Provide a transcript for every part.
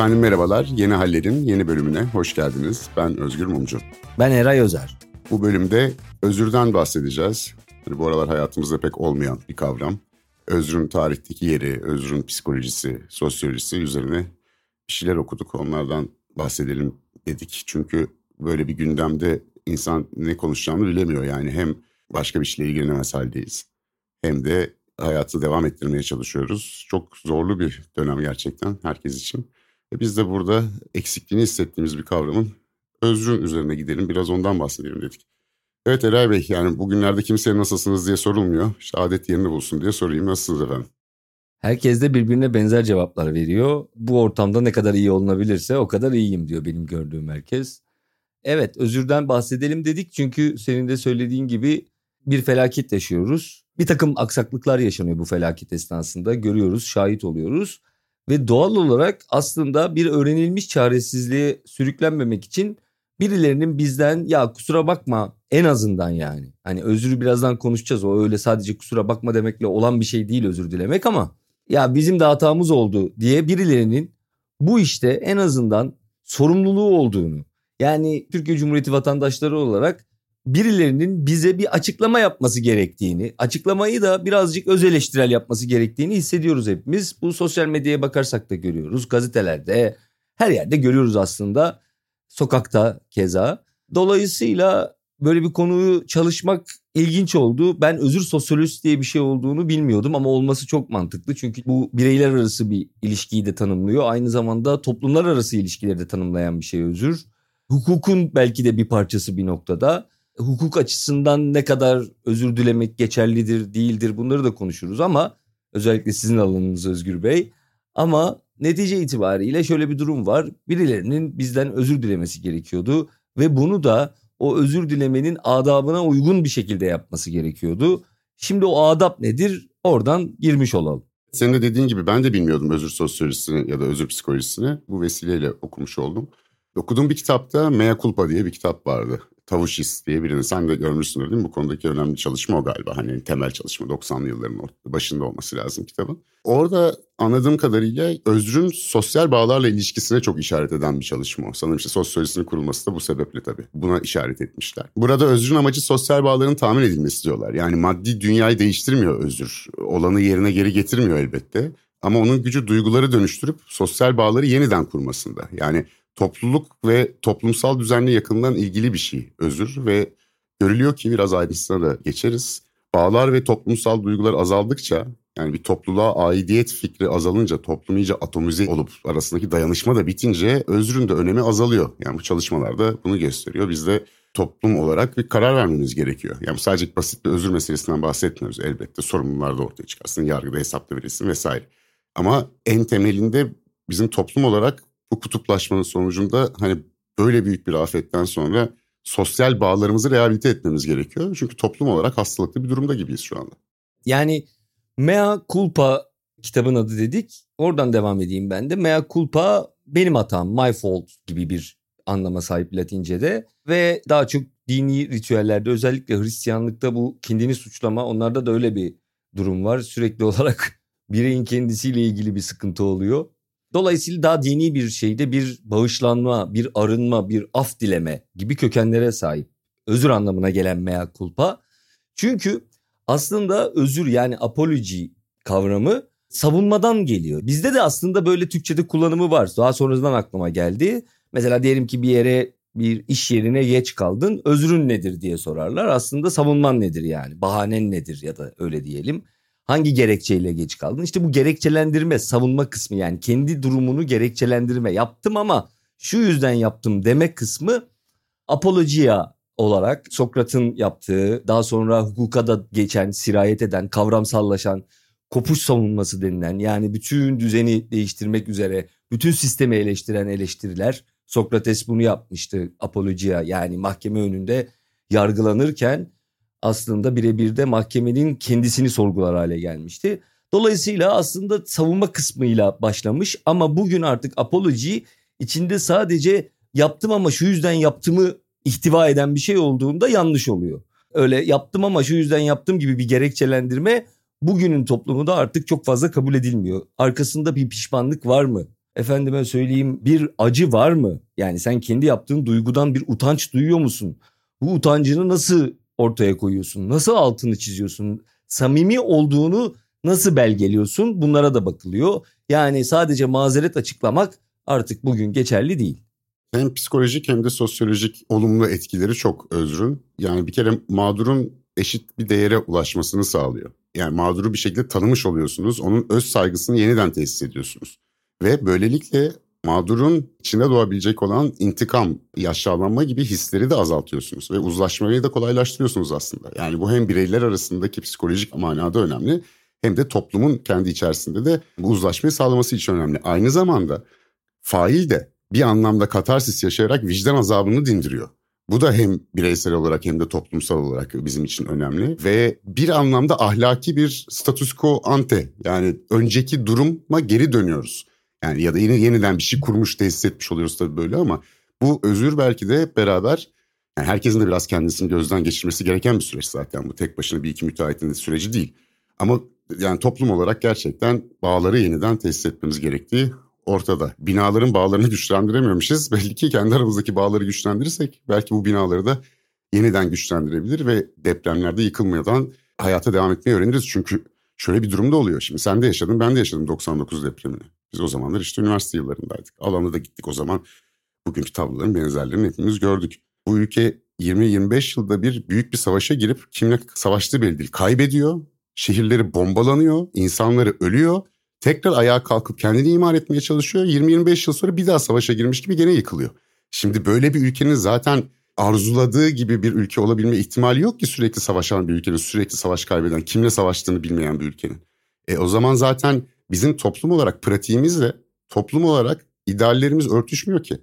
Efendim merhabalar. Yeni Haller'in yeni bölümüne hoş geldiniz. Ben Özgür Mumcu. Ben Eray Özer. Bu bölümde özürden bahsedeceğiz. Hani bu aralar hayatımızda pek olmayan bir kavram. Özrün tarihteki yeri, özrün psikolojisi, sosyolojisi üzerine bir şeyler okuduk. Onlardan bahsedelim dedik. Çünkü böyle bir gündemde insan ne konuşacağını bilemiyor. Yani hem başka bir şeyle ilgilenemez haldeyiz. Hem de hayatı devam ettirmeye çalışıyoruz. Çok zorlu bir dönem gerçekten herkes için. Ve biz de burada eksikliğini hissettiğimiz bir kavramın özrün üzerine gidelim. Biraz ondan bahsedelim dedik. Evet Eray Bey yani bugünlerde kimseye nasılsınız diye sorulmuyor. İşte adet yerini bulsun diye sorayım. Nasılsınız efendim? Herkes de birbirine benzer cevaplar veriyor. Bu ortamda ne kadar iyi olunabilirse o kadar iyiyim diyor benim gördüğüm herkes. Evet özürden bahsedelim dedik çünkü senin de söylediğin gibi bir felaket yaşıyoruz. Bir takım aksaklıklar yaşanıyor bu felaket esnasında görüyoruz, şahit oluyoruz. Ve doğal olarak aslında bir öğrenilmiş çaresizliğe sürüklenmemek için birilerinin bizden ya kusura bakma en azından yani. Hani özürü birazdan konuşacağız o öyle sadece kusura bakma demekle olan bir şey değil özür dilemek ama ya bizim de hatamız oldu diye birilerinin bu işte en azından sorumluluğu olduğunu yani Türkiye Cumhuriyeti vatandaşları olarak birilerinin bize bir açıklama yapması gerektiğini, açıklamayı da birazcık öz eleştirel yapması gerektiğini hissediyoruz hepimiz. Bu sosyal medyaya bakarsak da görüyoruz, gazetelerde, her yerde görüyoruz aslında. Sokakta keza. Dolayısıyla böyle bir konuyu çalışmak ilginç oldu. Ben özür sosyolojisi diye bir şey olduğunu bilmiyordum ama olması çok mantıklı. Çünkü bu bireyler arası bir ilişkiyi de tanımlıyor. Aynı zamanda toplumlar arası ilişkileri de tanımlayan bir şey özür. Hukukun belki de bir parçası bir noktada hukuk açısından ne kadar özür dilemek geçerlidir değildir bunları da konuşuruz ama özellikle sizin alanınız Özgür Bey. Ama netice itibariyle şöyle bir durum var. Birilerinin bizden özür dilemesi gerekiyordu ve bunu da o özür dilemenin adabına uygun bir şekilde yapması gerekiyordu. Şimdi o adap nedir? Oradan girmiş olalım. Senin de dediğin gibi ben de bilmiyordum özür sosyolojisini ya da özür psikolojisini. Bu vesileyle okumuş oldum. Okuduğum bir kitapta Mea Culpa diye bir kitap vardı. Tavuşis diye birini sen de görmüşsündür değil mi? Bu konudaki önemli çalışma o galiba. Hani temel çalışma 90'lı yılların başında olması lazım kitabın. Orada anladığım kadarıyla özrün sosyal bağlarla ilişkisine çok işaret eden bir çalışma o. Sanırım işte sosyolojisinin kurulması da bu sebeple tabii. Buna işaret etmişler. Burada özrün amacı sosyal bağların tahmin edilmesi diyorlar. Yani maddi dünyayı değiştirmiyor özür. Olanı yerine geri getirmiyor elbette. Ama onun gücü duyguları dönüştürüp sosyal bağları yeniden kurmasında. Yani topluluk ve toplumsal düzenle yakından ilgili bir şey özür ve görülüyor ki biraz ayrıntısına da geçeriz. Bağlar ve toplumsal duygular azaldıkça yani bir topluluğa aidiyet fikri azalınca toplum iyice atomize olup arasındaki dayanışma da bitince özrün de önemi azalıyor. Yani bu çalışmalarda bunu gösteriyor. Biz de toplum olarak bir karar vermemiz gerekiyor. Yani sadece basit bir özür meselesinden bahsetmiyoruz elbette. Sorumlular da ortaya çıkarsın, yargıda hesaplı verilsin vesaire. Ama en temelinde bizim toplum olarak bu kutuplaşmanın sonucunda hani böyle büyük bir afetten sonra sosyal bağlarımızı rehabilite etmemiz gerekiyor. Çünkü toplum olarak hastalıklı bir durumda gibiyiz şu anda. Yani mea culpa kitabın adı dedik. Oradan devam edeyim ben de. Mea culpa benim hatam, my fault gibi bir anlama sahip Latince'de ve daha çok dini ritüellerde özellikle Hristiyanlıkta bu kendini suçlama onlarda da öyle bir durum var. Sürekli olarak bireyin kendisiyle ilgili bir sıkıntı oluyor. Dolayısıyla daha dini bir şeyde bir bağışlanma, bir arınma, bir af dileme gibi kökenlere sahip. Özür anlamına gelen mea culpa. Çünkü aslında özür yani apology kavramı savunmadan geliyor. Bizde de aslında böyle Türkçe'de kullanımı var. Daha sonradan aklıma geldi. Mesela diyelim ki bir yere bir iş yerine geç kaldın. Özrün nedir diye sorarlar. Aslında savunman nedir yani? Bahanen nedir ya da öyle diyelim. Hangi gerekçeyle geç kaldın? İşte bu gerekçelendirme, savunma kısmı yani kendi durumunu gerekçelendirme. Yaptım ama şu yüzden yaptım demek kısmı apologia olarak Sokrat'ın yaptığı, daha sonra hukuka da geçen, sirayet eden, kavramsallaşan kopuş savunması denilen yani bütün düzeni değiştirmek üzere bütün sistemi eleştiren eleştiriler. Sokrates bunu yapmıştı apologia yani mahkeme önünde yargılanırken aslında birebir de mahkemenin kendisini sorgular hale gelmişti. Dolayısıyla aslında savunma kısmıyla başlamış ama bugün artık apology içinde sadece yaptım ama şu yüzden yaptığımı ihtiva eden bir şey olduğunda yanlış oluyor. Öyle yaptım ama şu yüzden yaptım gibi bir gerekçelendirme bugünün toplumunda artık çok fazla kabul edilmiyor. Arkasında bir pişmanlık var mı? Efendime söyleyeyim bir acı var mı? Yani sen kendi yaptığın duygudan bir utanç duyuyor musun? Bu utancını nasıl ortaya koyuyorsun? Nasıl altını çiziyorsun? Samimi olduğunu nasıl belgeliyorsun? Bunlara da bakılıyor. Yani sadece mazeret açıklamak artık bugün geçerli değil. Hem psikolojik hem de sosyolojik olumlu etkileri çok özrün. Yani bir kere mağdurun eşit bir değere ulaşmasını sağlıyor. Yani mağduru bir şekilde tanımış oluyorsunuz. Onun öz saygısını yeniden tesis ediyorsunuz. Ve böylelikle mağdurun içinde doğabilecek olan intikam, yaşlanma gibi hisleri de azaltıyorsunuz. Ve uzlaşmayı da kolaylaştırıyorsunuz aslında. Yani bu hem bireyler arasındaki psikolojik manada önemli hem de toplumun kendi içerisinde de bu uzlaşmayı sağlaması için önemli. Aynı zamanda fail de bir anlamda katarsis yaşayarak vicdan azabını dindiriyor. Bu da hem bireysel olarak hem de toplumsal olarak bizim için önemli ve bir anlamda ahlaki bir status quo ante yani önceki duruma geri dönüyoruz. Yani ya da yine yeniden bir şey kurmuş tesis etmiş oluyoruz tabii böyle ama bu özür belki de hep beraber yani herkesin de biraz kendisini gözden geçirmesi gereken bir süreç zaten bu tek başına bir iki müteahhitin süreci değil. Ama yani toplum olarak gerçekten bağları yeniden tesis etmemiz gerektiği ortada. Binaların bağlarını güçlendiremiyormuşuz. Belli ki kendi aramızdaki bağları güçlendirirsek belki bu binaları da yeniden güçlendirebilir ve depremlerde yıkılmadan hayata devam etmeyi öğreniriz. Çünkü şöyle bir durum da oluyor. Şimdi sen de yaşadın ben de yaşadım 99 depremini. Biz o zamanlar işte üniversite yıllarındaydık. Alanda da gittik o zaman. Bugünkü tabloların benzerlerini hepimiz gördük. Bu ülke 20-25 yılda bir büyük bir savaşa girip kimle savaştığı belli değil. Kaybediyor, şehirleri bombalanıyor, insanları ölüyor tekrar ayağa kalkıp kendini imar etmeye çalışıyor. 20-25 yıl sonra bir daha savaşa girmiş gibi gene yıkılıyor. Şimdi böyle bir ülkenin zaten arzuladığı gibi bir ülke olabilme ihtimali yok ki sürekli savaşan bir ülkenin, sürekli savaş kaybeden, kimle savaştığını bilmeyen bir ülkenin. E o zaman zaten bizim toplum olarak pratiğimizle toplum olarak ideallerimiz örtüşmüyor ki.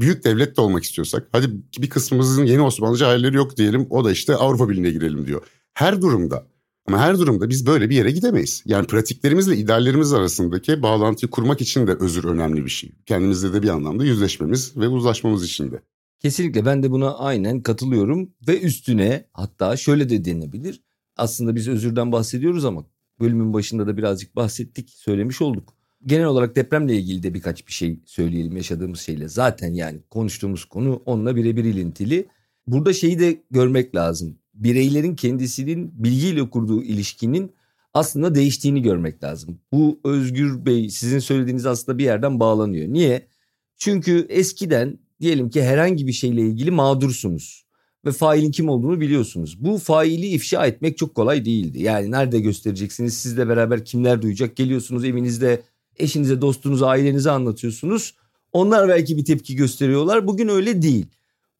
Büyük devlet de olmak istiyorsak hadi bir kısmımızın yeni Osmanlıca hayalleri yok diyelim o da işte Avrupa Birliği'ne girelim diyor. Her durumda ama her durumda biz böyle bir yere gidemeyiz. Yani pratiklerimizle ideallerimiz arasındaki bağlantıyı kurmak için de özür önemli bir şey. Kendimizle de bir anlamda yüzleşmemiz ve uzlaşmamız için de. Kesinlikle ben de buna aynen katılıyorum ve üstüne hatta şöyle de denilebilir. Aslında biz özürden bahsediyoruz ama bölümün başında da birazcık bahsettik, söylemiş olduk. Genel olarak depremle ilgili de birkaç bir şey söyleyelim yaşadığımız şeyle. Zaten yani konuştuğumuz konu onunla birebir ilintili. Burada şeyi de görmek lazım bireylerin kendisinin bilgiyle kurduğu ilişkinin aslında değiştiğini görmek lazım. Bu Özgür Bey sizin söylediğiniz aslında bir yerden bağlanıyor. Niye? Çünkü eskiden diyelim ki herhangi bir şeyle ilgili mağdursunuz ve failin kim olduğunu biliyorsunuz. Bu faili ifşa etmek çok kolay değildi. Yani nerede göstereceksiniz? Sizle beraber kimler duyacak? Geliyorsunuz evinizde eşinize, dostunuza, ailenize anlatıyorsunuz. Onlar belki bir tepki gösteriyorlar. Bugün öyle değil.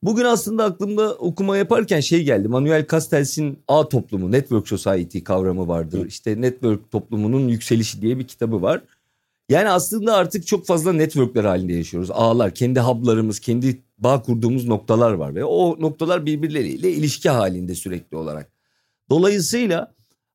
Bugün aslında aklımda okuma yaparken şey geldi. Manuel Castells'in A toplumu, Network Society kavramı vardır. İşte network toplumunun yükselişi diye bir kitabı var. Yani aslında artık çok fazla networkler halinde yaşıyoruz. Ağlar, kendi hub'larımız, kendi bağ kurduğumuz noktalar var ve o noktalar birbirleriyle ilişki halinde sürekli olarak. Dolayısıyla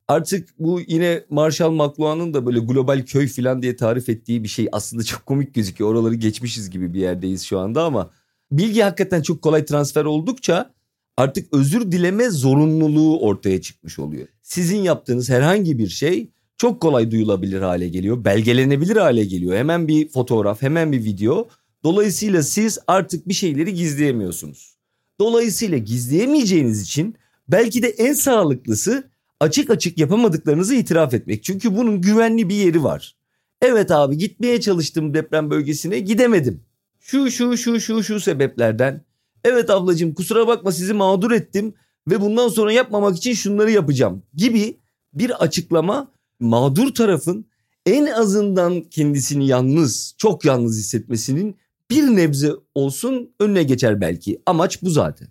artık bu yine Marshall McLuhan'ın da böyle global köy falan diye tarif ettiği bir şey aslında çok komik gözüküyor. Oraları geçmişiz gibi bir yerdeyiz şu anda ama bilgi hakikaten çok kolay transfer oldukça artık özür dileme zorunluluğu ortaya çıkmış oluyor. Sizin yaptığınız herhangi bir şey çok kolay duyulabilir hale geliyor, belgelenebilir hale geliyor. Hemen bir fotoğraf, hemen bir video. Dolayısıyla siz artık bir şeyleri gizleyemiyorsunuz. Dolayısıyla gizleyemeyeceğiniz için belki de en sağlıklısı açık açık yapamadıklarınızı itiraf etmek. Çünkü bunun güvenli bir yeri var. Evet abi gitmeye çalıştım deprem bölgesine gidemedim şu şu şu şu şu sebeplerden evet ablacığım kusura bakma sizi mağdur ettim ve bundan sonra yapmamak için şunları yapacağım gibi bir açıklama mağdur tarafın en azından kendisini yalnız çok yalnız hissetmesinin bir nebze olsun önüne geçer belki. Amaç bu zaten.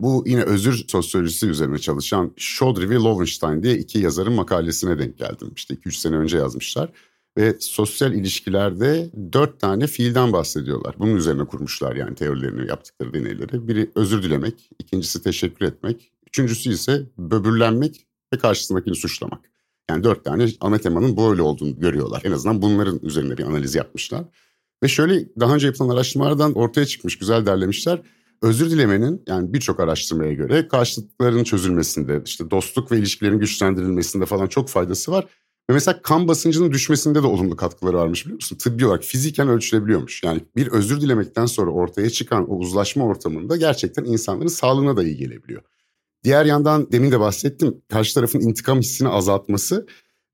Bu yine özür sosyolojisi üzerine çalışan Chaudhry ve Lowenstein diye iki yazarın makalesine denk geldim. İşte 2-3 sene önce yazmışlar. Ve sosyal ilişkilerde dört tane fiilden bahsediyorlar. Bunun üzerine kurmuşlar yani teorilerini, yaptıkları deneyleri. Biri özür dilemek, ikincisi teşekkür etmek, üçüncüsü ise böbürlenmek ve karşısındakini suçlamak. Yani dört tane ana temanın böyle olduğunu görüyorlar. En azından bunların üzerine bir analiz yapmışlar. Ve şöyle daha önce yapılan araştırmalardan ortaya çıkmış, güzel derlemişler. Özür dilemenin yani birçok araştırmaya göre karşılıkların çözülmesinde, işte dostluk ve ilişkilerin güçlendirilmesinde falan çok faydası var. Ve mesela kan basıncının düşmesinde de olumlu katkıları varmış biliyor musun? Tıbbi olarak fiziken ölçülebiliyormuş. Yani bir özür dilemekten sonra ortaya çıkan o uzlaşma ortamında gerçekten insanların sağlığına da iyi gelebiliyor. Diğer yandan demin de bahsettim karşı tarafın intikam hissini azaltması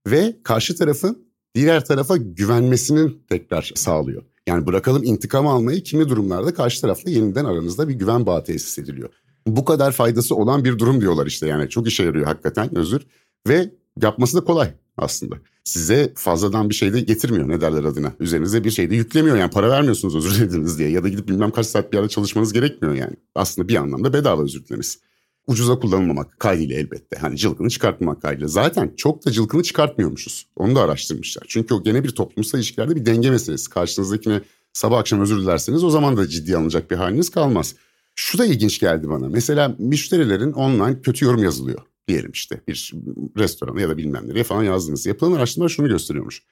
ve karşı tarafın diğer tarafa güvenmesinin tekrar sağlıyor. Yani bırakalım intikam almayı kimi durumlarda karşı tarafla yeniden aranızda bir güven bağı tesis ediliyor. Bu kadar faydası olan bir durum diyorlar işte yani çok işe yarıyor hakikaten özür ve yapması da kolay aslında. Size fazladan bir şey de getirmiyor ne derler adına. Üzerinize bir şey de yüklemiyor yani para vermiyorsunuz özür dilediniz diye ya da gidip bilmem kaç saat bir yerde çalışmanız gerekmiyor yani. Aslında bir anlamda bedava özür dilemesi. Ucuza kullanılmamak kaydıyla elbette. Hani cılkını çıkartmamak kaydıyla. Zaten çok da cılkını çıkartmıyormuşuz. Onu da araştırmışlar. Çünkü o gene bir toplumsal ilişkilerde bir denge meselesi. Karşınızdakine sabah akşam özür dilerseniz o zaman da ciddi alınacak bir haliniz kalmaz. Şu da ilginç geldi bana. Mesela müşterilerin online kötü yorum yazılıyor diyelim işte bir restorana ya da bilmem nereye falan yazdınız. Yapılan araştırmalar şunu gösteriyormuş.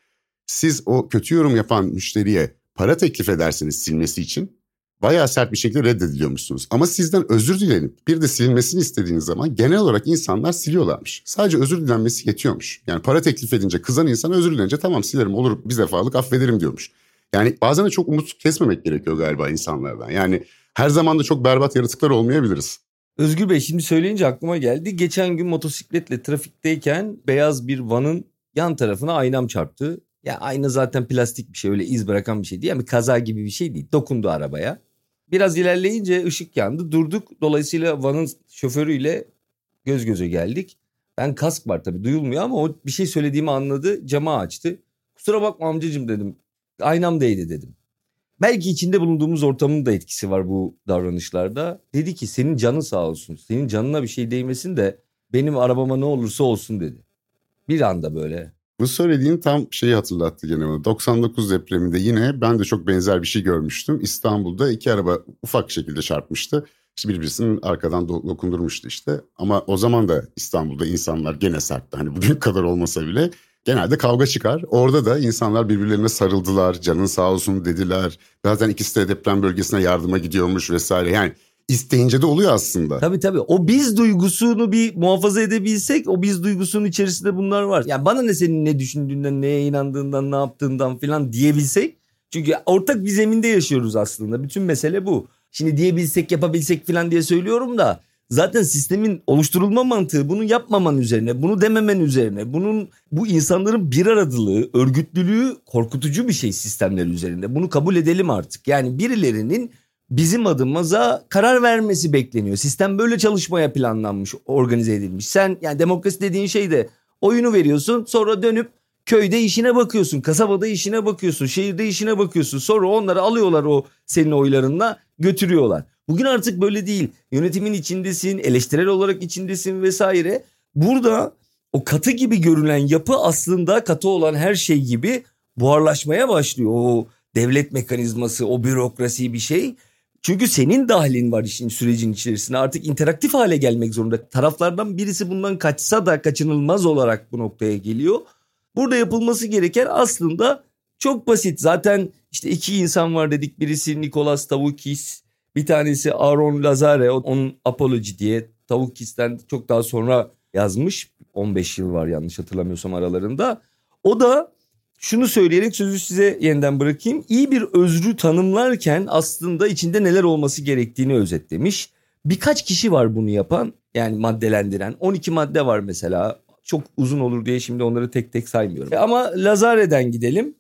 Siz o kötü yorum yapan müşteriye para teklif ederseniz silmesi için bayağı sert bir şekilde reddediliyormuşsunuz. Ama sizden özür dilenip bir de silinmesini istediğiniz zaman genel olarak insanlar siliyorlarmış. Sadece özür dilenmesi yetiyormuş. Yani para teklif edince kızan insan özür dilenince tamam silerim olur bir defalık affederim diyormuş. Yani bazen de çok umut kesmemek gerekiyor galiba insanlardan. Yani her zaman da çok berbat yaratıklar olmayabiliriz. Özgür Bey şimdi söyleyince aklıma geldi. Geçen gün motosikletle trafikteyken beyaz bir vanın yan tarafına aynam çarptı. Ya ayna zaten plastik bir şey öyle iz bırakan bir şey değil. Yani kaza gibi bir şey değil. Dokundu arabaya. Biraz ilerleyince ışık yandı. Durduk. Dolayısıyla vanın şoförüyle göz göze geldik. Ben kask var tabii duyulmuyor ama o bir şey söylediğimi anladı. Camı açtı. Kusura bakma amcacığım dedim. Aynam değdi dedim. Belki içinde bulunduğumuz ortamın da etkisi var bu davranışlarda. Dedi ki senin canın sağ olsun. Senin canına bir şey değmesin de benim arabama ne olursa olsun dedi. Bir anda böyle. Bu söylediğin tam şeyi hatırlattı gene bana. 99 depreminde yine ben de çok benzer bir şey görmüştüm. İstanbul'da iki araba ufak şekilde çarpmıştı. İşte birbirisinin arkadan dokundurmuştu işte. Ama o zaman da İstanbul'da insanlar gene sertti. Hani bugün kadar olmasa bile genelde kavga çıkar. Orada da insanlar birbirlerine sarıldılar, canın sağ olsun dediler. Zaten ikisi de deprem bölgesine yardıma gidiyormuş vesaire. Yani isteyince de oluyor aslında. Tabii tabii. O biz duygusunu bir muhafaza edebilsek o biz duygusunun içerisinde bunlar var. Yani bana ne senin ne düşündüğünden, neye inandığından, ne yaptığından falan diyebilsek. Çünkü ortak bir zeminde yaşıyoruz aslında. Bütün mesele bu. Şimdi diyebilsek, yapabilsek falan diye söylüyorum da Zaten sistemin oluşturulma mantığı bunu yapmaman üzerine, bunu dememen üzerine, bunun bu insanların bir aradılığı, örgütlülüğü korkutucu bir şey sistemler üzerinde. Bunu kabul edelim artık. Yani birilerinin bizim adımıza karar vermesi bekleniyor. Sistem böyle çalışmaya planlanmış, organize edilmiş. Sen yani demokrasi dediğin şey de oyunu veriyorsun sonra dönüp köyde işine bakıyorsun, kasabada işine bakıyorsun, şehirde işine bakıyorsun. Sonra onları alıyorlar o senin oylarınla götürüyorlar. Bugün artık böyle değil. Yönetimin içindesin, eleştirel olarak içindesin vesaire. Burada o katı gibi görünen yapı aslında katı olan her şey gibi buharlaşmaya başlıyor. O devlet mekanizması, o bürokrasi bir şey. Çünkü senin dahlin var işin sürecin içerisinde. Artık interaktif hale gelmek zorunda. Taraflardan birisi bundan kaçsa da kaçınılmaz olarak bu noktaya geliyor. Burada yapılması gereken aslında çok basit. Zaten işte iki insan var dedik. Birisi Nikolas Tavukis, bir tanesi Aaron Lazare onun Apology diye Tavuk Kisten çok daha sonra yazmış. 15 yıl var yanlış hatırlamıyorsam aralarında. O da şunu söyleyerek sözü size yeniden bırakayım. İyi bir özrü tanımlarken aslında içinde neler olması gerektiğini özetlemiş. Birkaç kişi var bunu yapan yani maddelendiren. 12 madde var mesela. Çok uzun olur diye şimdi onları tek tek saymıyorum. Ama Lazare'den gidelim.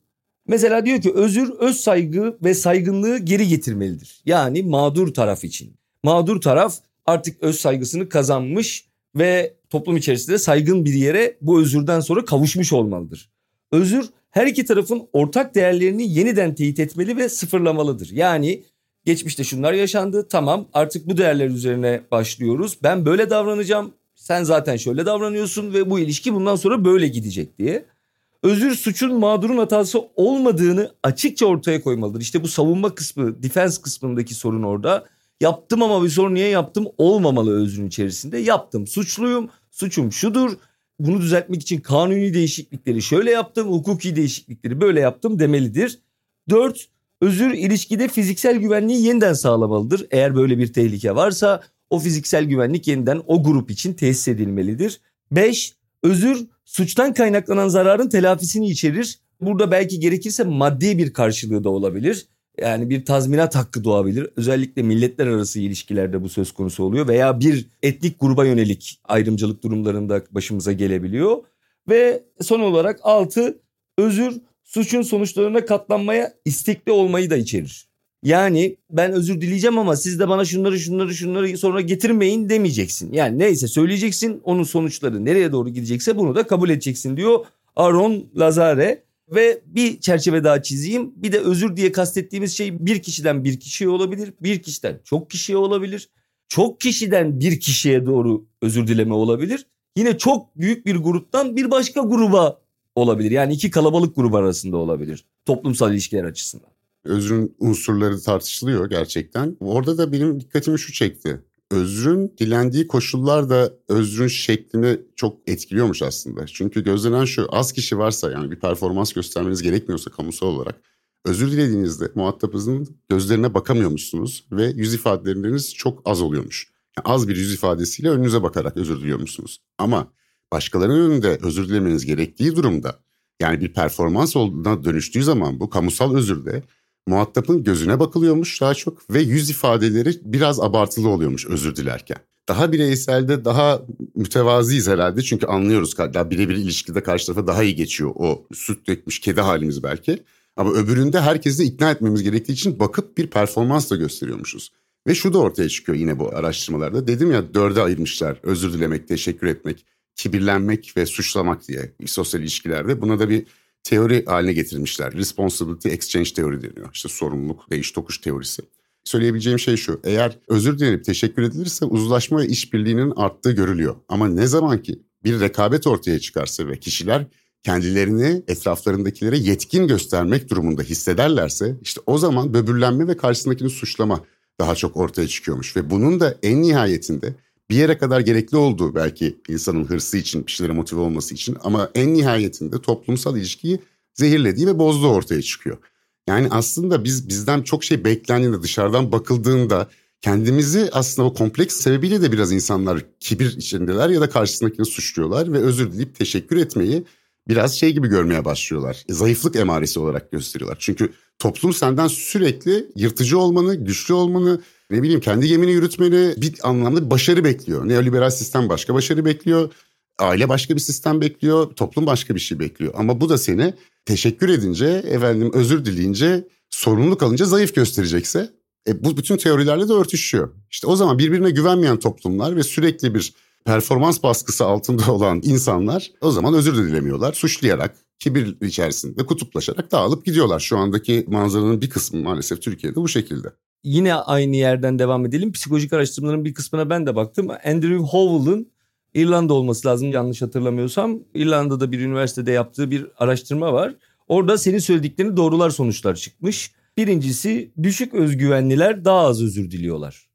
Mesela diyor ki özür öz saygı ve saygınlığı geri getirmelidir. Yani mağdur taraf için. Mağdur taraf artık öz saygısını kazanmış ve toplum içerisinde saygın bir yere bu özürden sonra kavuşmuş olmalıdır. Özür her iki tarafın ortak değerlerini yeniden teyit etmeli ve sıfırlamalıdır. Yani geçmişte şunlar yaşandı tamam artık bu değerler üzerine başlıyoruz. Ben böyle davranacağım sen zaten şöyle davranıyorsun ve bu ilişki bundan sonra böyle gidecek diye özür suçun mağdurun hatası olmadığını açıkça ortaya koymalıdır. İşte bu savunma kısmı, defense kısmındaki sorun orada. Yaptım ama bir sorun niye yaptım olmamalı özrün içerisinde. Yaptım, suçluyum, suçum şudur. Bunu düzeltmek için kanuni değişiklikleri şöyle yaptım, hukuki değişiklikleri böyle yaptım demelidir. Dört, özür ilişkide fiziksel güvenliği yeniden sağlamalıdır. Eğer böyle bir tehlike varsa o fiziksel güvenlik yeniden o grup için tesis edilmelidir. Beş, özür suçtan kaynaklanan zararın telafisini içerir. Burada belki gerekirse maddi bir karşılığı da olabilir. Yani bir tazminat hakkı doğabilir. Özellikle milletler arası ilişkilerde bu söz konusu oluyor veya bir etnik gruba yönelik ayrımcılık durumlarında başımıza gelebiliyor. Ve son olarak altı özür suçun sonuçlarına katlanmaya istekli olmayı da içerir. Yani ben özür dileyeceğim ama siz de bana şunları şunları şunları sonra getirmeyin demeyeceksin. Yani neyse söyleyeceksin onun sonuçları nereye doğru gidecekse bunu da kabul edeceksin diyor Aaron Lazare. Ve bir çerçeve daha çizeyim. Bir de özür diye kastettiğimiz şey bir kişiden bir kişiye olabilir. Bir kişiden çok kişiye olabilir. Çok kişiden bir kişiye doğru özür dileme olabilir. Yine çok büyük bir gruptan bir başka gruba olabilir. Yani iki kalabalık grup arasında olabilir. Toplumsal ilişkiler açısından. Özrün unsurları tartışılıyor gerçekten. Orada da benim dikkatimi şu çekti özrün dilendiği koşullar da özrün şeklini çok etkiliyormuş aslında. Çünkü gözlenen şu az kişi varsa yani bir performans göstermeniz gerekmiyorsa kamusal olarak özür dilediğinizde muhatabınızın gözlerine bakamıyormuşsunuz ve yüz ifadeleriniz çok az oluyormuş. Yani az bir yüz ifadesiyle önünüze bakarak özür diliyormuşsunuz. Ama başkalarının önünde özür dilemeniz gerektiği durumda yani bir performans olduğuna dönüştüğü zaman bu kamusal özürde muhatabın gözüne bakılıyormuş daha çok ve yüz ifadeleri biraz abartılı oluyormuş özür dilerken. Daha bireyselde daha mütevaziyiz herhalde çünkü anlıyoruz daha birebir ilişkide karşı tarafa daha iyi geçiyor o süt dökmüş kedi halimiz belki. Ama öbüründe herkesi ikna etmemiz gerektiği için bakıp bir performans da gösteriyormuşuz. Ve şu da ortaya çıkıyor yine bu araştırmalarda. Dedim ya dörde ayırmışlar özür dilemek, teşekkür etmek, kibirlenmek ve suçlamak diye sosyal ilişkilerde. Buna da bir teori haline getirmişler. Responsibility Exchange teori deniyor. İşte sorumluluk, değiş tokuş teorisi. Söyleyebileceğim şey şu. Eğer özür dilenip teşekkür edilirse uzlaşma ve işbirliğinin arttığı görülüyor. Ama ne zaman ki bir rekabet ortaya çıkarsa ve kişiler kendilerini etraflarındakilere yetkin göstermek durumunda hissederlerse işte o zaman böbürlenme ve karşısındakini suçlama daha çok ortaya çıkıyormuş. Ve bunun da en nihayetinde bir yere kadar gerekli olduğu belki insanın hırsı için, bir şeylere motive olması için ama en nihayetinde toplumsal ilişkiyi zehirlediği ve bozduğu ortaya çıkıyor. Yani aslında biz bizden çok şey beklendiğinde dışarıdan bakıldığında kendimizi aslında o kompleks sebebiyle de biraz insanlar kibir içindeler ya da karşısındakini suçluyorlar ve özür dileyip teşekkür etmeyi biraz şey gibi görmeye başlıyorlar. E, zayıflık emaresi olarak gösteriyorlar. Çünkü toplum senden sürekli yırtıcı olmanı, güçlü olmanı, ne bileyim kendi gemini yürütmeni bir anlamda başarı bekliyor. Neoliberal sistem başka başarı bekliyor. Aile başka bir sistem bekliyor. Toplum başka bir şey bekliyor. Ama bu da seni teşekkür edince, efendim özür dileyince, sorumluluk alınca zayıf gösterecekse e, bu bütün teorilerle de örtüşüyor. İşte o zaman birbirine güvenmeyen toplumlar ve sürekli bir performans baskısı altında olan insanlar o zaman özür de dilemiyorlar. Suçlayarak, kibir içerisinde kutuplaşarak dağılıp gidiyorlar. Şu andaki manzaranın bir kısmı maalesef Türkiye'de bu şekilde. Yine aynı yerden devam edelim. Psikolojik araştırmaların bir kısmına ben de baktım. Andrew Howell'ın İrlanda olması lazım yanlış hatırlamıyorsam. İrlanda'da bir üniversitede yaptığı bir araştırma var. Orada senin söylediklerini doğrular sonuçlar çıkmış. Birincisi düşük özgüvenliler daha az özür diliyorlar.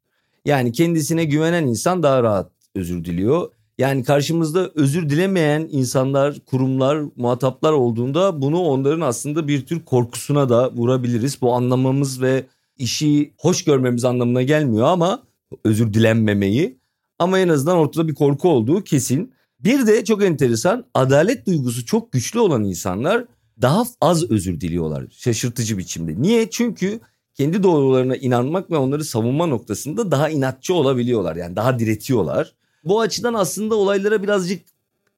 Yani kendisine güvenen insan daha rahat özür diliyor. Yani karşımızda özür dilemeyen insanlar, kurumlar, muhataplar olduğunda bunu onların aslında bir tür korkusuna da vurabiliriz. Bu anlamamız ve işi hoş görmemiz anlamına gelmiyor ama özür dilenmemeyi ama en azından ortada bir korku olduğu kesin. Bir de çok enteresan adalet duygusu çok güçlü olan insanlar daha az özür diliyorlar şaşırtıcı biçimde. Niye? Çünkü kendi doğrularına inanmak ve onları savunma noktasında daha inatçı olabiliyorlar. Yani daha diretiyorlar. Bu açıdan aslında olaylara birazcık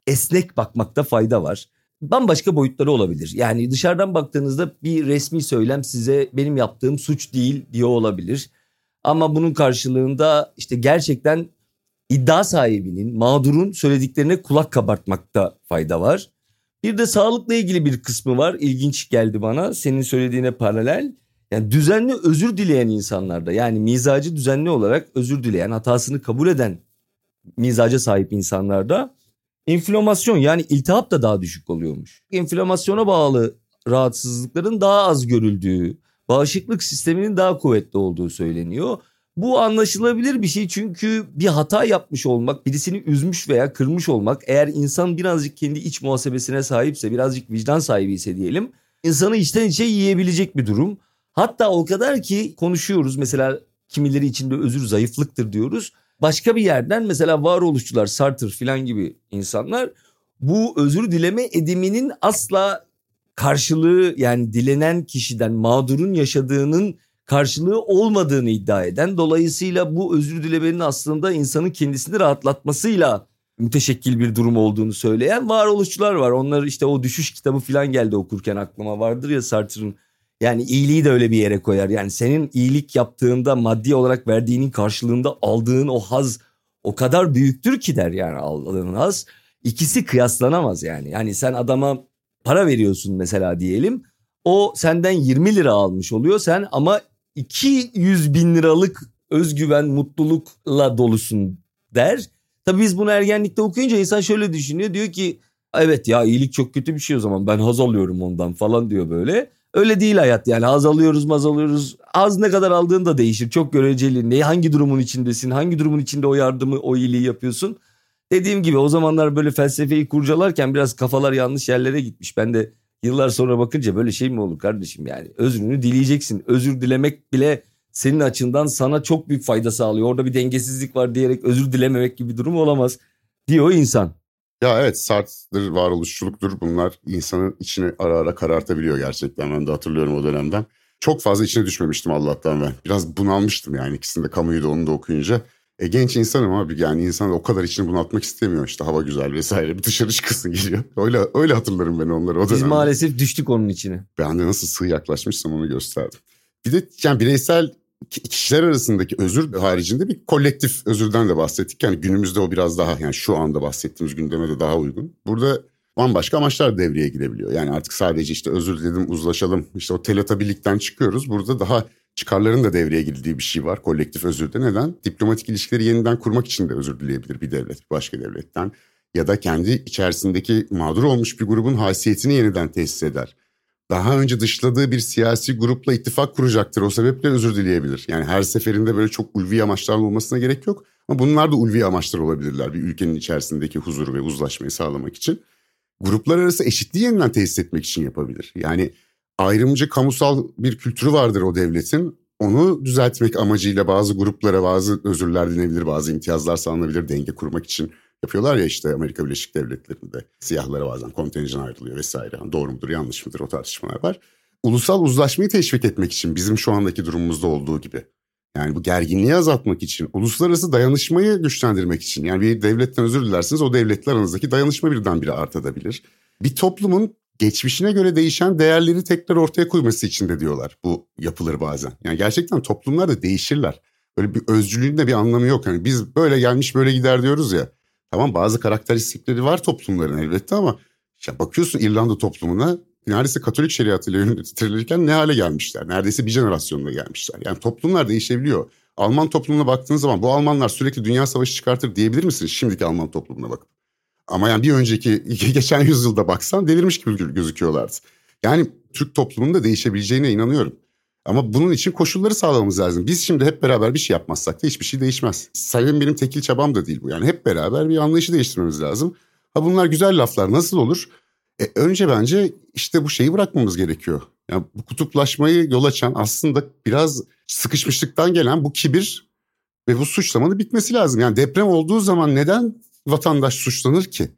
esnek bakmakta fayda var. Bambaşka boyutları olabilir. Yani dışarıdan baktığınızda bir resmi söylem size benim yaptığım suç değil diyor olabilir. Ama bunun karşılığında işte gerçekten iddia sahibinin, mağdurun söylediklerine kulak kabartmakta fayda var. Bir de sağlıkla ilgili bir kısmı var. İlginç geldi bana senin söylediğine paralel. Yani düzenli özür dileyen insanlarda yani mizacı düzenli olarak özür dileyen, hatasını kabul eden mizaca sahip insanlarda inflamasyon yani iltihap da daha düşük oluyormuş. İnflamasyona bağlı rahatsızlıkların daha az görüldüğü, bağışıklık sisteminin daha kuvvetli olduğu söyleniyor. Bu anlaşılabilir bir şey çünkü bir hata yapmış olmak, birisini üzmüş veya kırmış olmak eğer insan birazcık kendi iç muhasebesine sahipse, birazcık vicdan sahibi ise diyelim, insanı içten içe yiyebilecek bir durum. Hatta o kadar ki konuşuyoruz mesela kimileri içinde özür zayıflıktır diyoruz. Başka bir yerden mesela varoluşçular Sartre falan gibi insanlar bu özür dileme ediminin asla karşılığı yani dilenen kişiden mağdurun yaşadığının karşılığı olmadığını iddia eden dolayısıyla bu özür dilemenin aslında insanın kendisini rahatlatmasıyla müteşekkil bir durum olduğunu söyleyen varoluşçular var. Onlar işte o düşüş kitabı falan geldi okurken aklıma vardır ya Sartre'ın yani iyiliği de öyle bir yere koyar. Yani senin iyilik yaptığında maddi olarak verdiğinin karşılığında aldığın o haz o kadar büyüktür ki der yani aldığın haz. İkisi kıyaslanamaz yani. Yani sen adama para veriyorsun mesela diyelim. O senden 20 lira almış oluyor sen ama 200 bin liralık özgüven mutlulukla dolusun der. Tabii biz bunu ergenlikte okuyunca insan şöyle düşünüyor. Diyor ki evet ya iyilik çok kötü bir şey o zaman ben haz alıyorum ondan falan diyor böyle. Öyle değil hayat yani haz alıyoruz maz alıyoruz. Az ne kadar aldığın da değişir çok göreceli. Ne, hangi durumun içindesin hangi durumun içinde o yardımı o iyiliği yapıyorsun. Dediğim gibi o zamanlar böyle felsefeyi kurcalarken biraz kafalar yanlış yerlere gitmiş. Ben de yıllar sonra bakınca böyle şey mi olur kardeşim yani özrünü dileyeceksin. Özür dilemek bile senin açından sana çok büyük fayda sağlıyor. Orada bir dengesizlik var diyerek özür dilememek gibi bir durum olamaz diyor insan. Ya evet Sartre'dır, varoluşçuluktur bunlar insanın içini ara ara karartabiliyor gerçekten. Ben de hatırlıyorum o dönemden. Çok fazla içine düşmemiştim Allah'tan ben. Biraz bunalmıştım yani ikisini de kamuyu da onu da okuyunca. E, genç insanım abi yani insan o kadar içini bunaltmak istemiyor işte hava güzel vesaire bir dışarı çıkasın geliyor. Öyle öyle hatırlarım ben onları o dönemde. Biz maalesef düştük onun içine. Ben de nasıl sığ yaklaşmışsam onu gösterdim. Bir de yani bireysel kişiler arasındaki özür haricinde bir kolektif özürden de bahsettik. Yani günümüzde o biraz daha yani şu anda bahsettiğimiz gündeme de daha uygun. Burada bambaşka amaçlar devreye girebiliyor. Yani artık sadece işte özür diledim uzlaşalım işte o telatabilikten çıkıyoruz. Burada daha çıkarların da devreye girdiği bir şey var kolektif özürde. Neden? Diplomatik ilişkileri yeniden kurmak için de özür dileyebilir bir devlet başka devletten. Ya da kendi içerisindeki mağdur olmuş bir grubun haysiyetini yeniden tesis eder daha önce dışladığı bir siyasi grupla ittifak kuracaktır. O sebeple özür dileyebilir. Yani her seferinde böyle çok ulvi amaçlar olmasına gerek yok. Ama bunlar da ulvi amaçlar olabilirler bir ülkenin içerisindeki huzuru ve uzlaşmayı sağlamak için. Gruplar arası eşitliği yeniden tesis etmek için yapabilir. Yani ayrımcı kamusal bir kültürü vardır o devletin. Onu düzeltmek amacıyla bazı gruplara bazı özürler dinebilir, bazı imtiyazlar sağlanabilir denge kurmak için yapıyorlar ya işte Amerika Birleşik Devletleri'nde siyahlara bazen kontenjan ayrılıyor vesaire. Doğru mudur yanlış mıdır o tartışmalar var. Ulusal uzlaşmayı teşvik etmek için bizim şu andaki durumumuzda olduğu gibi. Yani bu gerginliği azaltmak için, uluslararası dayanışmayı güçlendirmek için. Yani bir devletten özür dilersiniz o devletler aranızdaki dayanışma birdenbire artabilir. Bir toplumun geçmişine göre değişen değerleri tekrar ortaya koyması için de diyorlar bu yapılır bazen. Yani gerçekten toplumlar da değişirler. Böyle bir özcülüğün de bir anlamı yok. Yani biz böyle gelmiş böyle gider diyoruz ya. Tamam bazı karakteristikleri var toplumların elbette ama işte bakıyorsun İrlanda toplumuna neredeyse Katolik şeriatıyla yönetilirken ne hale gelmişler. Neredeyse bir jenerasyonla gelmişler. Yani toplumlar değişebiliyor. Alman toplumuna baktığınız zaman bu Almanlar sürekli dünya savaşı çıkartır diyebilir misiniz şimdiki Alman toplumuna bakıp? Ama yani bir önceki geçen yüzyılda baksan delirmiş gibi gözüküyorlardı. Yani Türk toplumunda değişebileceğine inanıyorum. Ama bunun için koşulları sağlamamız lazım. Biz şimdi hep beraber bir şey yapmazsak da hiçbir şey değişmez. Senin benim tekil çabam da değil bu. Yani hep beraber bir anlayışı değiştirmemiz lazım. Ha bunlar güzel laflar nasıl olur? E, önce bence işte bu şeyi bırakmamız gerekiyor. Yani bu kutuplaşmayı yol açan aslında biraz sıkışmışlıktan gelen bu kibir ve bu suçlamanın bitmesi lazım. Yani deprem olduğu zaman neden vatandaş suçlanır ki?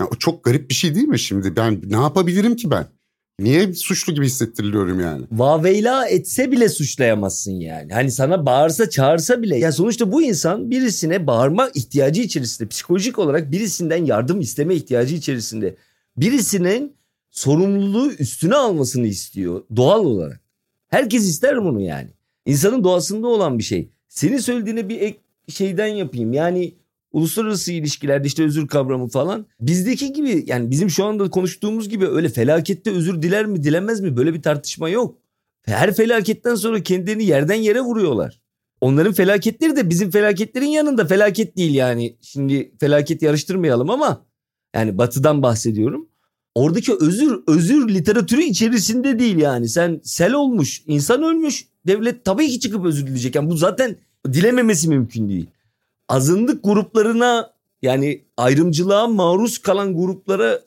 Yani o çok garip bir şey değil mi şimdi? Ben ne yapabilirim ki ben? Niye suçlu gibi hissettiriliyorum yani? Vaveyla etse bile suçlayamazsın yani. Hani sana bağırsa çağırsa bile. Ya sonuçta bu insan birisine bağırma ihtiyacı içerisinde. Psikolojik olarak birisinden yardım isteme ihtiyacı içerisinde. Birisinin sorumluluğu üstüne almasını istiyor doğal olarak. Herkes ister bunu yani. İnsanın doğasında olan bir şey. Senin söylediğine bir ek şeyden yapayım. Yani uluslararası ilişkilerde işte özür kavramı falan bizdeki gibi yani bizim şu anda konuştuğumuz gibi öyle felakette özür diler mi dilemez mi böyle bir tartışma yok. Her felaketten sonra kendilerini yerden yere vuruyorlar. Onların felaketleri de bizim felaketlerin yanında felaket değil yani. Şimdi felaket yarıştırmayalım ama yani batıdan bahsediyorum. Oradaki özür özür literatürü içerisinde değil yani. Sen sel olmuş, insan ölmüş. Devlet tabii ki çıkıp özür dileyecek. Yani bu zaten dilememesi mümkün değil azınlık gruplarına yani ayrımcılığa maruz kalan gruplara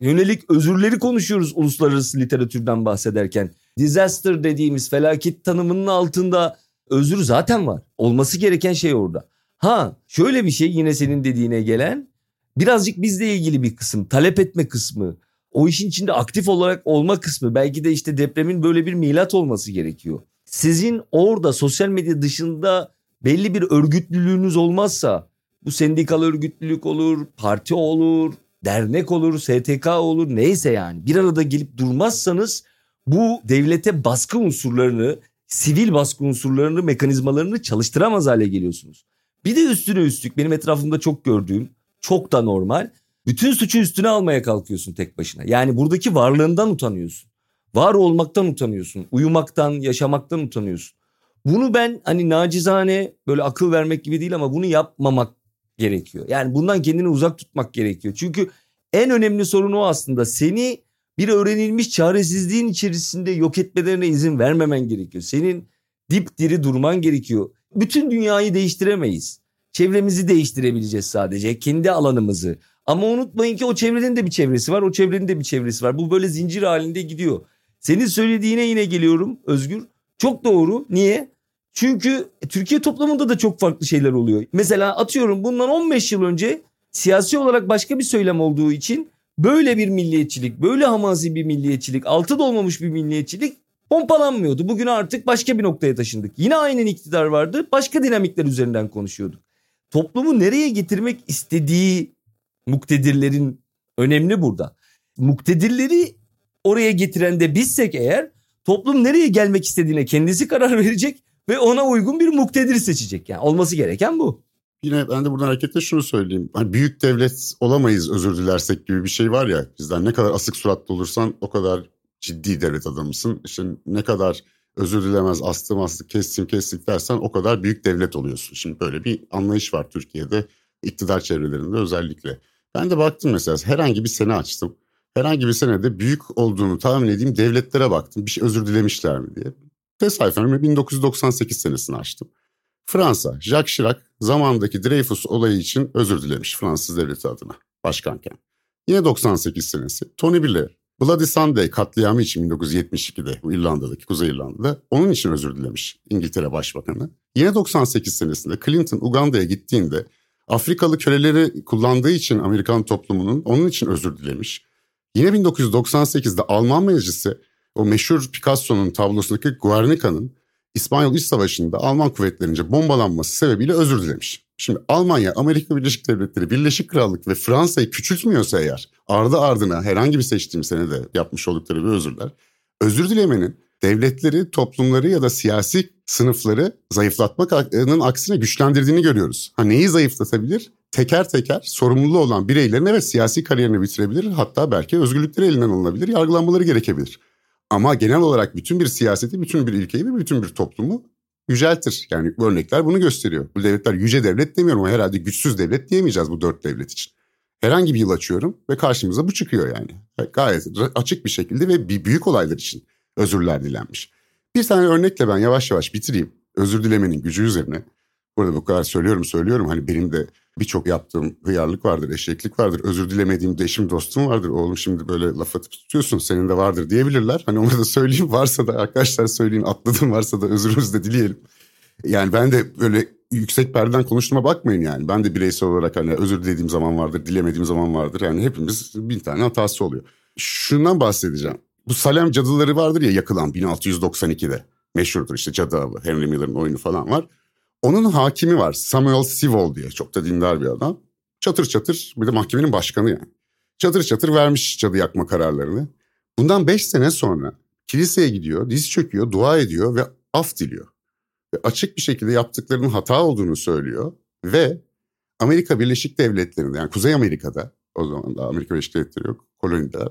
yönelik özürleri konuşuyoruz uluslararası literatürden bahsederken. Disaster dediğimiz felaket tanımının altında özür zaten var. Olması gereken şey orada. Ha şöyle bir şey yine senin dediğine gelen birazcık bizle ilgili bir kısım. Talep etme kısmı. O işin içinde aktif olarak olma kısmı. Belki de işte depremin böyle bir milat olması gerekiyor. Sizin orada sosyal medya dışında belli bir örgütlülüğünüz olmazsa bu sendikal örgütlülük olur, parti olur, dernek olur, STK olur neyse yani bir arada gelip durmazsanız bu devlete baskı unsurlarını, sivil baskı unsurlarını, mekanizmalarını çalıştıramaz hale geliyorsunuz. Bir de üstüne üstlük benim etrafımda çok gördüğüm, çok da normal. Bütün suçu üstüne almaya kalkıyorsun tek başına. Yani buradaki varlığından utanıyorsun. Var olmaktan utanıyorsun. Uyumaktan, yaşamaktan utanıyorsun. Bunu ben hani nacizane böyle akıl vermek gibi değil ama bunu yapmamak gerekiyor. Yani bundan kendini uzak tutmak gerekiyor. Çünkü en önemli sorun o aslında. Seni bir öğrenilmiş çaresizliğin içerisinde yok etmelerine izin vermemen gerekiyor. Senin dipdiri durman gerekiyor. Bütün dünyayı değiştiremeyiz. Çevremizi değiştirebileceğiz sadece. Kendi alanımızı. Ama unutmayın ki o çevrenin de bir çevresi var. O çevrenin de bir çevresi var. Bu böyle zincir halinde gidiyor. Senin söylediğine yine geliyorum Özgür. Çok doğru. Niye? Çünkü Türkiye toplumunda da çok farklı şeyler oluyor. Mesela atıyorum bundan 15 yıl önce siyasi olarak başka bir söylem olduğu için böyle bir milliyetçilik, böyle hamazi bir milliyetçilik, altı dolmamış bir milliyetçilik pompalanmıyordu. Bugün artık başka bir noktaya taşındık. Yine aynı iktidar vardı. Başka dinamikler üzerinden konuşuyorduk. Toplumu nereye getirmek istediği muktedirlerin önemli burada. Muktedirleri oraya getiren de bizsek eğer toplum nereye gelmek istediğine kendisi karar verecek ve ona uygun bir muktedir seçecek. Yani olması gereken bu. Yine ben de buradan hareketle şunu söyleyeyim. Hani büyük devlet olamayız özür dilersek gibi bir şey var ya. Bizden ne kadar asık suratlı olursan o kadar ciddi devlet adamısın. İşte ne kadar özür dilemez astım astık kestim kestik dersen o kadar büyük devlet oluyorsun. Şimdi böyle bir anlayış var Türkiye'de iktidar çevrelerinde özellikle. Ben de baktım mesela herhangi bir sene açtım. Herhangi bir senede büyük olduğunu tahmin edeyim devletlere baktım. Bir şey özür dilemişler mi diye. Tesadüfen 1998 senesini açtım. Fransa, Jacques Chirac zamandaki Dreyfus olayı için özür dilemiş Fransız devleti adına başkanken. Yine 98 senesi Tony Blair Bloody Sunday katliamı için 1972'de bu İrlanda'daki Kuzey İrlanda'da onun için özür dilemiş İngiltere Başbakanı. Yine 98 senesinde Clinton Uganda'ya gittiğinde Afrikalı köleleri kullandığı için Amerikan toplumunun onun için özür dilemiş. Yine 1998'de Alman Meclisi o meşhur Picasso'nun tablosundaki Guernica'nın İspanyol İç Savaşı'nda Alman kuvvetlerince bombalanması sebebiyle özür dilemiş. Şimdi Almanya, Amerika Birleşik Devletleri, Birleşik Krallık ve Fransa'yı küçültmüyorsa eğer ardı ardına herhangi bir seçtiğim senede yapmış oldukları bir özürler. Özür dilemenin devletleri, toplumları ya da siyasi sınıfları zayıflatmanın aksine güçlendirdiğini görüyoruz. Ha neyi zayıflatabilir? Teker teker sorumluluğu olan bireylerin evet siyasi kariyerini bitirebilir. Hatta belki özgürlükleri elinden alınabilir, yargılanmaları gerekebilir. Ama genel olarak bütün bir siyaseti, bütün bir ülkeyi ve bütün bir toplumu yüceltir. Yani örnekler bunu gösteriyor. Bu devletler yüce devlet demiyorum ama herhalde güçsüz devlet diyemeyeceğiz bu dört devlet için. Herhangi bir yıl açıyorum ve karşımıza bu çıkıyor yani. Gayet açık bir şekilde ve bir büyük olaylar için özürler dilenmiş. Bir tane örnekle ben yavaş yavaş bitireyim. Özür dilemenin gücü üzerine. Burada bu kadar söylüyorum söylüyorum. Hani benim de birçok yaptığım hıyarlık vardır, eşeklik vardır. Özür dilemediğim de eşim dostum vardır. Oğlum şimdi böyle laf atıp tutuyorsun senin de vardır diyebilirler. Hani onu da söyleyeyim varsa da arkadaşlar söyleyin atladım varsa da özürümüzü de dileyelim. Yani ben de böyle yüksek perdeden konuştuğuma bakmayın yani. Ben de bireysel olarak hani özür dilediğim zaman vardır, dilemediğim zaman vardır. Yani hepimiz bin tane hatası oluyor. Şundan bahsedeceğim. Bu Salem cadıları vardır ya yakılan 1692'de. Meşhurdur işte Cadı Avı. Henry Miller'ın oyunu falan var. Onun hakimi var Samuel Sewall diye çok da dindar bir adam. Çatır çatır bir de mahkemenin başkanı yani. Çatır çatır vermiş cadı yakma kararlarını. Bundan beş sene sonra kiliseye gidiyor, diz çöküyor, dua ediyor ve af diliyor. Ve açık bir şekilde yaptıklarının hata olduğunu söylüyor. Ve Amerika Birleşik Devletleri'nde yani Kuzey Amerika'da o zaman da Amerika Birleşik Devletleri yok koloniler.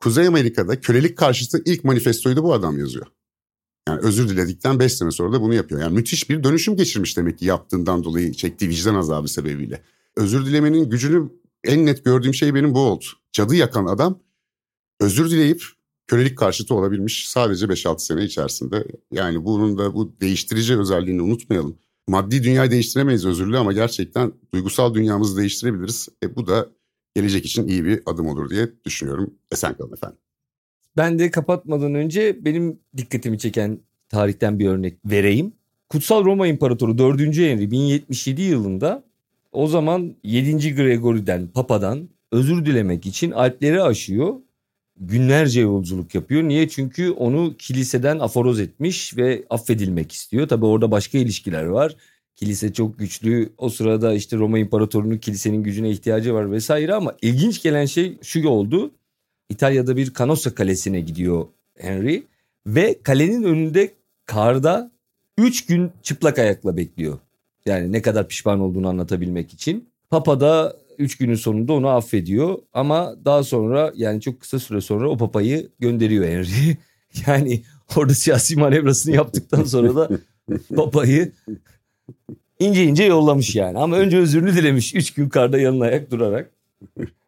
Kuzey Amerika'da kölelik karşıtı ilk manifestoyu da bu adam yazıyor. Yani özür diledikten 5 sene sonra da bunu yapıyor. Yani müthiş bir dönüşüm geçirmiş demek ki yaptığından dolayı çektiği vicdan azabı sebebiyle. Özür dilemenin gücünü en net gördüğüm şey benim bu oldu. Cadı yakan adam özür dileyip kölelik karşıtı olabilmiş sadece 5-6 sene içerisinde. Yani bunun da bu değiştirici özelliğini unutmayalım. Maddi dünyayı değiştiremeyiz özürlü ama gerçekten duygusal dünyamızı değiştirebiliriz. E bu da gelecek için iyi bir adım olur diye düşünüyorum. Esen kalın efendim. Ben de kapatmadan önce benim dikkatimi çeken tarihten bir örnek vereyim. Kutsal Roma İmparatoru 4. Henry 1077 yılında o zaman 7. Gregory'den Papa'dan özür dilemek için Alpleri aşıyor. Günlerce yolculuk yapıyor. Niye? Çünkü onu kiliseden aforoz etmiş ve affedilmek istiyor. Tabi orada başka ilişkiler var. Kilise çok güçlü. O sırada işte Roma İmparatorluğu'nun kilisenin gücüne ihtiyacı var vesaire ama ilginç gelen şey şu oldu. İtalya'da bir Canossa kalesine gidiyor Henry ve kalenin önünde karda 3 gün çıplak ayakla bekliyor. Yani ne kadar pişman olduğunu anlatabilmek için. Papa da 3 günün sonunda onu affediyor ama daha sonra yani çok kısa süre sonra o papayı gönderiyor Henry. Yani orada siyasi manevrasını yaptıktan sonra da papayı ince ince yollamış yani. Ama önce özürünü dilemiş 3 gün karda yanına ayak durarak.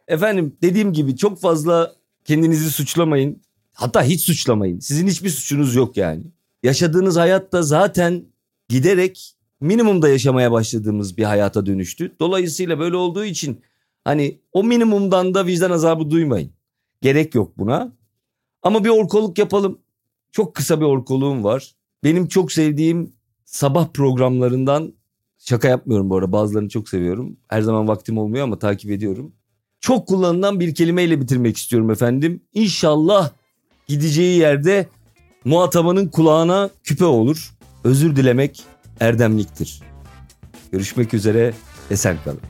Efendim dediğim gibi çok fazla kendinizi suçlamayın. Hatta hiç suçlamayın. Sizin hiçbir suçunuz yok yani. Yaşadığınız hayatta zaten giderek minimumda yaşamaya başladığımız bir hayata dönüştü. Dolayısıyla böyle olduğu için hani o minimumdan da vicdan azabı duymayın. Gerek yok buna. Ama bir orkoluk yapalım. Çok kısa bir orkoluğum var. Benim çok sevdiğim sabah programlarından şaka yapmıyorum bu arada bazılarını çok seviyorum. Her zaman vaktim olmuyor ama takip ediyorum. Çok kullanılan bir kelimeyle bitirmek istiyorum efendim. İnşallah gideceği yerde muhatabanın kulağına küpe olur. Özür dilemek erdemliktir. Görüşmek üzere esen kalın.